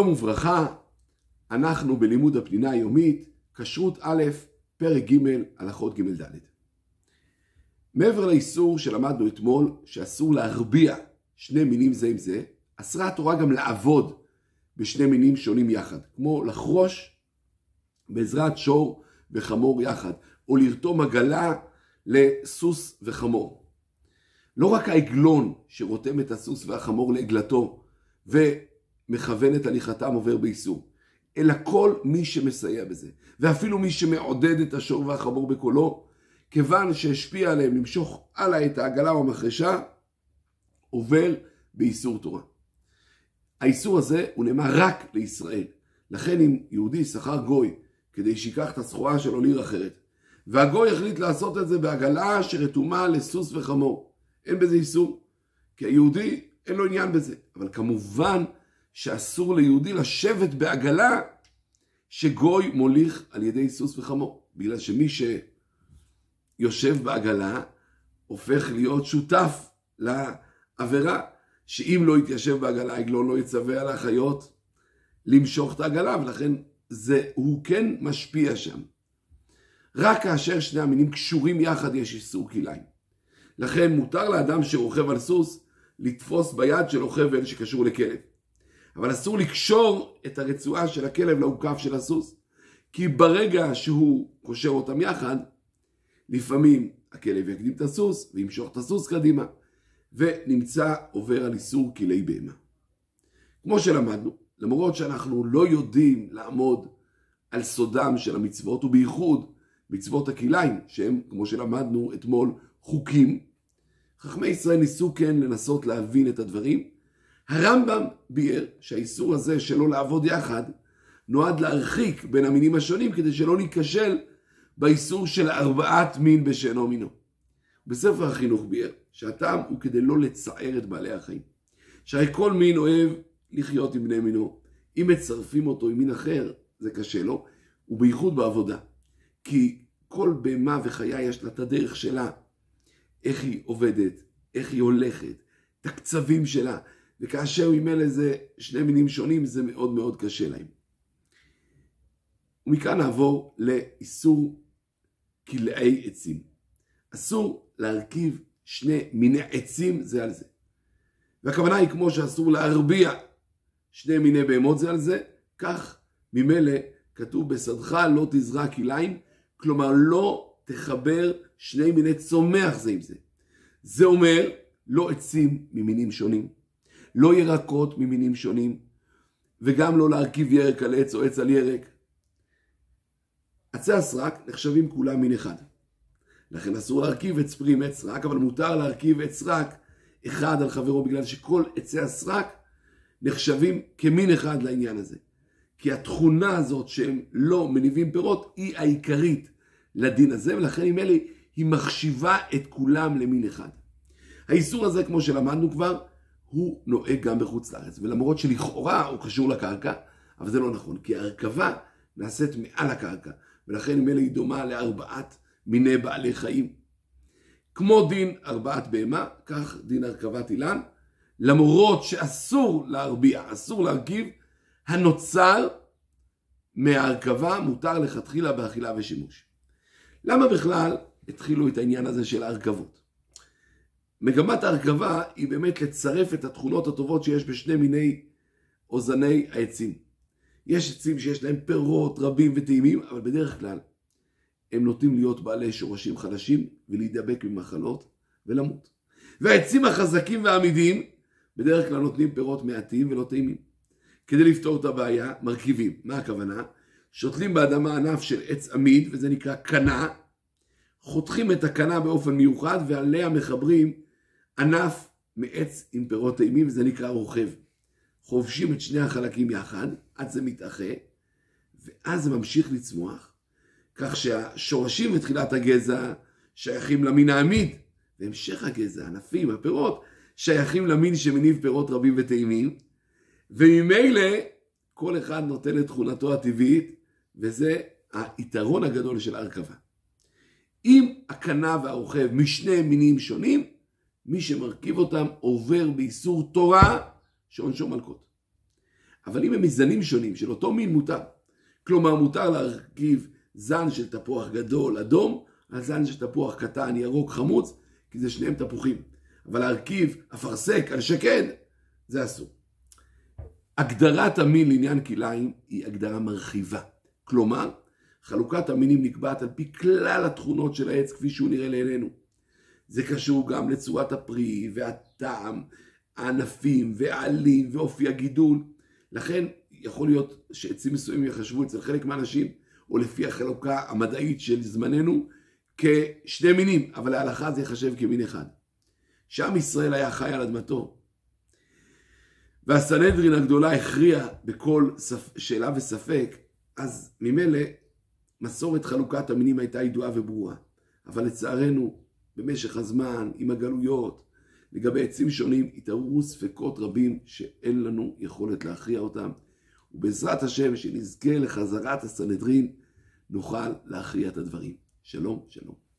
שלום וברכה, אנחנו בלימוד הפנינה היומית, כשרות א', פרק ג', הלכות ג' ד'. מעבר לאיסור שלמדנו אתמול, שאסור להרביע שני מינים זה עם זה, אסרה התורה גם לעבוד בשני מינים שונים יחד, כמו לחרוש בעזרת שור וחמור יחד, או לרתום עגלה לסוס וחמור. לא רק העגלון שרותם את הסוס והחמור לעגלתו ומכוון את הליכתם עובר באיסור, אלא כל מי שמסייע בזה, ואפילו מי שמעודד את השור והחמור בקולו, כיוון שהשפיע עליהם למשוך הלאה את העגלה או המחרשה, עובר באיסור תורה. האיסור הזה הוא נאמר רק לישראל. לכן אם יהודי שכר גוי כדי שיקח את הסחורה שלו לעיר אחרת, והגוי החליט לעשות את זה בעגלה שרתומה לסוס וחמור, אין בזה איסור, כי היהודי אין לו עניין בזה. אבל כמובן שאסור ליהודי לשבת בעגלה שגוי מוליך על ידי סוס וחמור, בגלל שמי שיושב בעגלה הופך להיות שותף לעבירה. שאם לא יתיישב בעגלה, עגלון לא יצווה על החיות למשוך את העגלה, ולכן זה, הוא כן משפיע שם. רק כאשר שני המינים קשורים יחד יש איסור כליים. לכן מותר לאדם שרוכב על סוס לתפוס ביד שלו חבל שקשור לכלב. אבל אסור לקשור את הרצועה של הכלב לעוקף של הסוס. כי ברגע שהוא קושר אותם יחד, לפעמים הכלב יקדים את הסוס וימשוך את הסוס קדימה. ונמצא עובר על איסור כלי בהמה. כמו שלמדנו, למרות שאנחנו לא יודעים לעמוד על סודם של המצוות, ובייחוד מצוות הכליים, שהם, כמו שלמדנו אתמול, חוקים, חכמי ישראל ניסו כן לנסות להבין את הדברים. הרמב"ם ביאר שהאיסור הזה שלא לעבוד יחד, נועד להרחיק בין המינים השונים כדי שלא ניכשל באיסור של ארבעת מין בשאינו מינו. בספר החינוך ביאר שהטעם הוא כדי לא לצער את בעלי החיים. שהרי כל מין אוהב לחיות עם בני מינו. אם מצרפים אותו עם מין אחר, זה קשה לו, ובייחוד בעבודה. כי כל בהמה וחיה יש לה את הדרך שלה, איך היא עובדת, איך היא הולכת, את הקצבים שלה, וכאשר ממילא זה שני מינים שונים, זה מאוד מאוד קשה להם. ומכאן נעבור לאיסור כלאי עצים. אסור להרכיב שני מיני עצים זה על זה. והכוונה היא כמו שאסור להרביע שני מיני בהמות זה על זה, כך ממילא כתוב בשדך לא תזרע כליים, כלומר לא תחבר שני מיני צומח זה עם זה. זה אומר לא עצים ממינים שונים, לא ירקות ממינים שונים, וגם לא להרכיב ירק על עץ או עץ על ירק. עצי הסרק נחשבים כולם מין אחד. לכן אסור להרכיב עץ פרי עם עץ סרק, אבל מותר להרכיב עץ סרק אחד על חברו, בגלל שכל עצי הסרק נחשבים כמין אחד לעניין הזה. כי התכונה הזאת שהם לא מניבים פירות היא העיקרית לדין הזה, ולכן עם אלה היא מחשיבה את כולם למין אחד. האיסור הזה, כמו שלמדנו כבר, הוא נוהג גם בחוץ לארץ, ולמרות שלכאורה הוא קשור לקרקע, אבל זה לא נכון, כי ההרכבה נעשית מעל הקרקע, ולכן אלה היא דומה לארבעת מיני בעלי חיים. כמו דין ארבעת בהמה, כך דין הרכבת אילן, למרות שאסור להרביע, אסור להרכיב, הנוצר מההרכבה מותר לכתחילה באכילה ושימוש. למה בכלל התחילו את העניין הזה של ההרכבות? מגמת ההרכבה היא באמת לצרף את התכונות הטובות שיש בשני מיני אוזני העצים. יש עצים שיש להם פירות רבים וטעימים, אבל בדרך כלל הם נוטים להיות בעלי שורשים חלשים ולהידבק ממחלות ולמות. והעצים החזקים והעמידים בדרך כלל נותנים פירות מעטים ולא טעימים. כדי לפתור את הבעיה, מרכיבים. מה הכוונה? שותלים באדמה ענף של עץ עמיד, וזה נקרא קנה, חותכים את הקנה באופן מיוחד, ועליה מחברים ענף מעץ עם פירות טעימים, וזה נקרא רוכב. חובשים את שני החלקים יחד, עד זה מתאחה, ואז זה ממשיך לצמוח, כך שהשורשים ותחילת הגזע שייכים למין העמיד, והמשך הגזע, הענפים, הפירות, שייכים למין שמניב פירות רבים וטעימים, וממילא כל אחד נותן את תכונתו הטבעית, וזה היתרון הגדול של ההרכבה. אם הקנה והרוכב משני מינים שונים, מי שמרכיב אותם עובר באיסור תורה שעונשו מלכות. אבל אם הם מזנים שונים של אותו מין מותר. כלומר, מותר להרכיב זן של תפוח גדול אדום זן של תפוח קטן ירוק חמוץ, כי זה שניהם תפוחים. אבל להרכיב אפרסק על שקד, זה אסור. הגדרת המין לעניין כלאיים היא הגדרה מרחיבה. כלומר, חלוקת המינים נקבעת על פי כלל התכונות של העץ כפי שהוא נראה לעינינו. זה קשור גם לצורת הפרי והטעם, הענפים והעלים ואופי הגידול. לכן יכול להיות שעצים מסוימים יחשבו אצל חלק מהאנשים, או לפי החלוקה המדעית של זמננו, כשני מינים, אבל להלכה זה ייחשב כמין אחד. שם ישראל היה חי על אדמתו, והסנהדרין הגדולה הכריעה בכל שאלה וספק, אז ממילא מסורת חלוקת המינים הייתה ידועה וברורה. אבל לצערנו, במשך הזמן, עם הגלויות, לגבי עצים שונים, התעוררו ספקות רבים שאין לנו יכולת להכריע אותם. ובעזרת השם, שנזכה לחזרת הסנהדרין, נוכל להכריע את הדברים. שלום, שלום.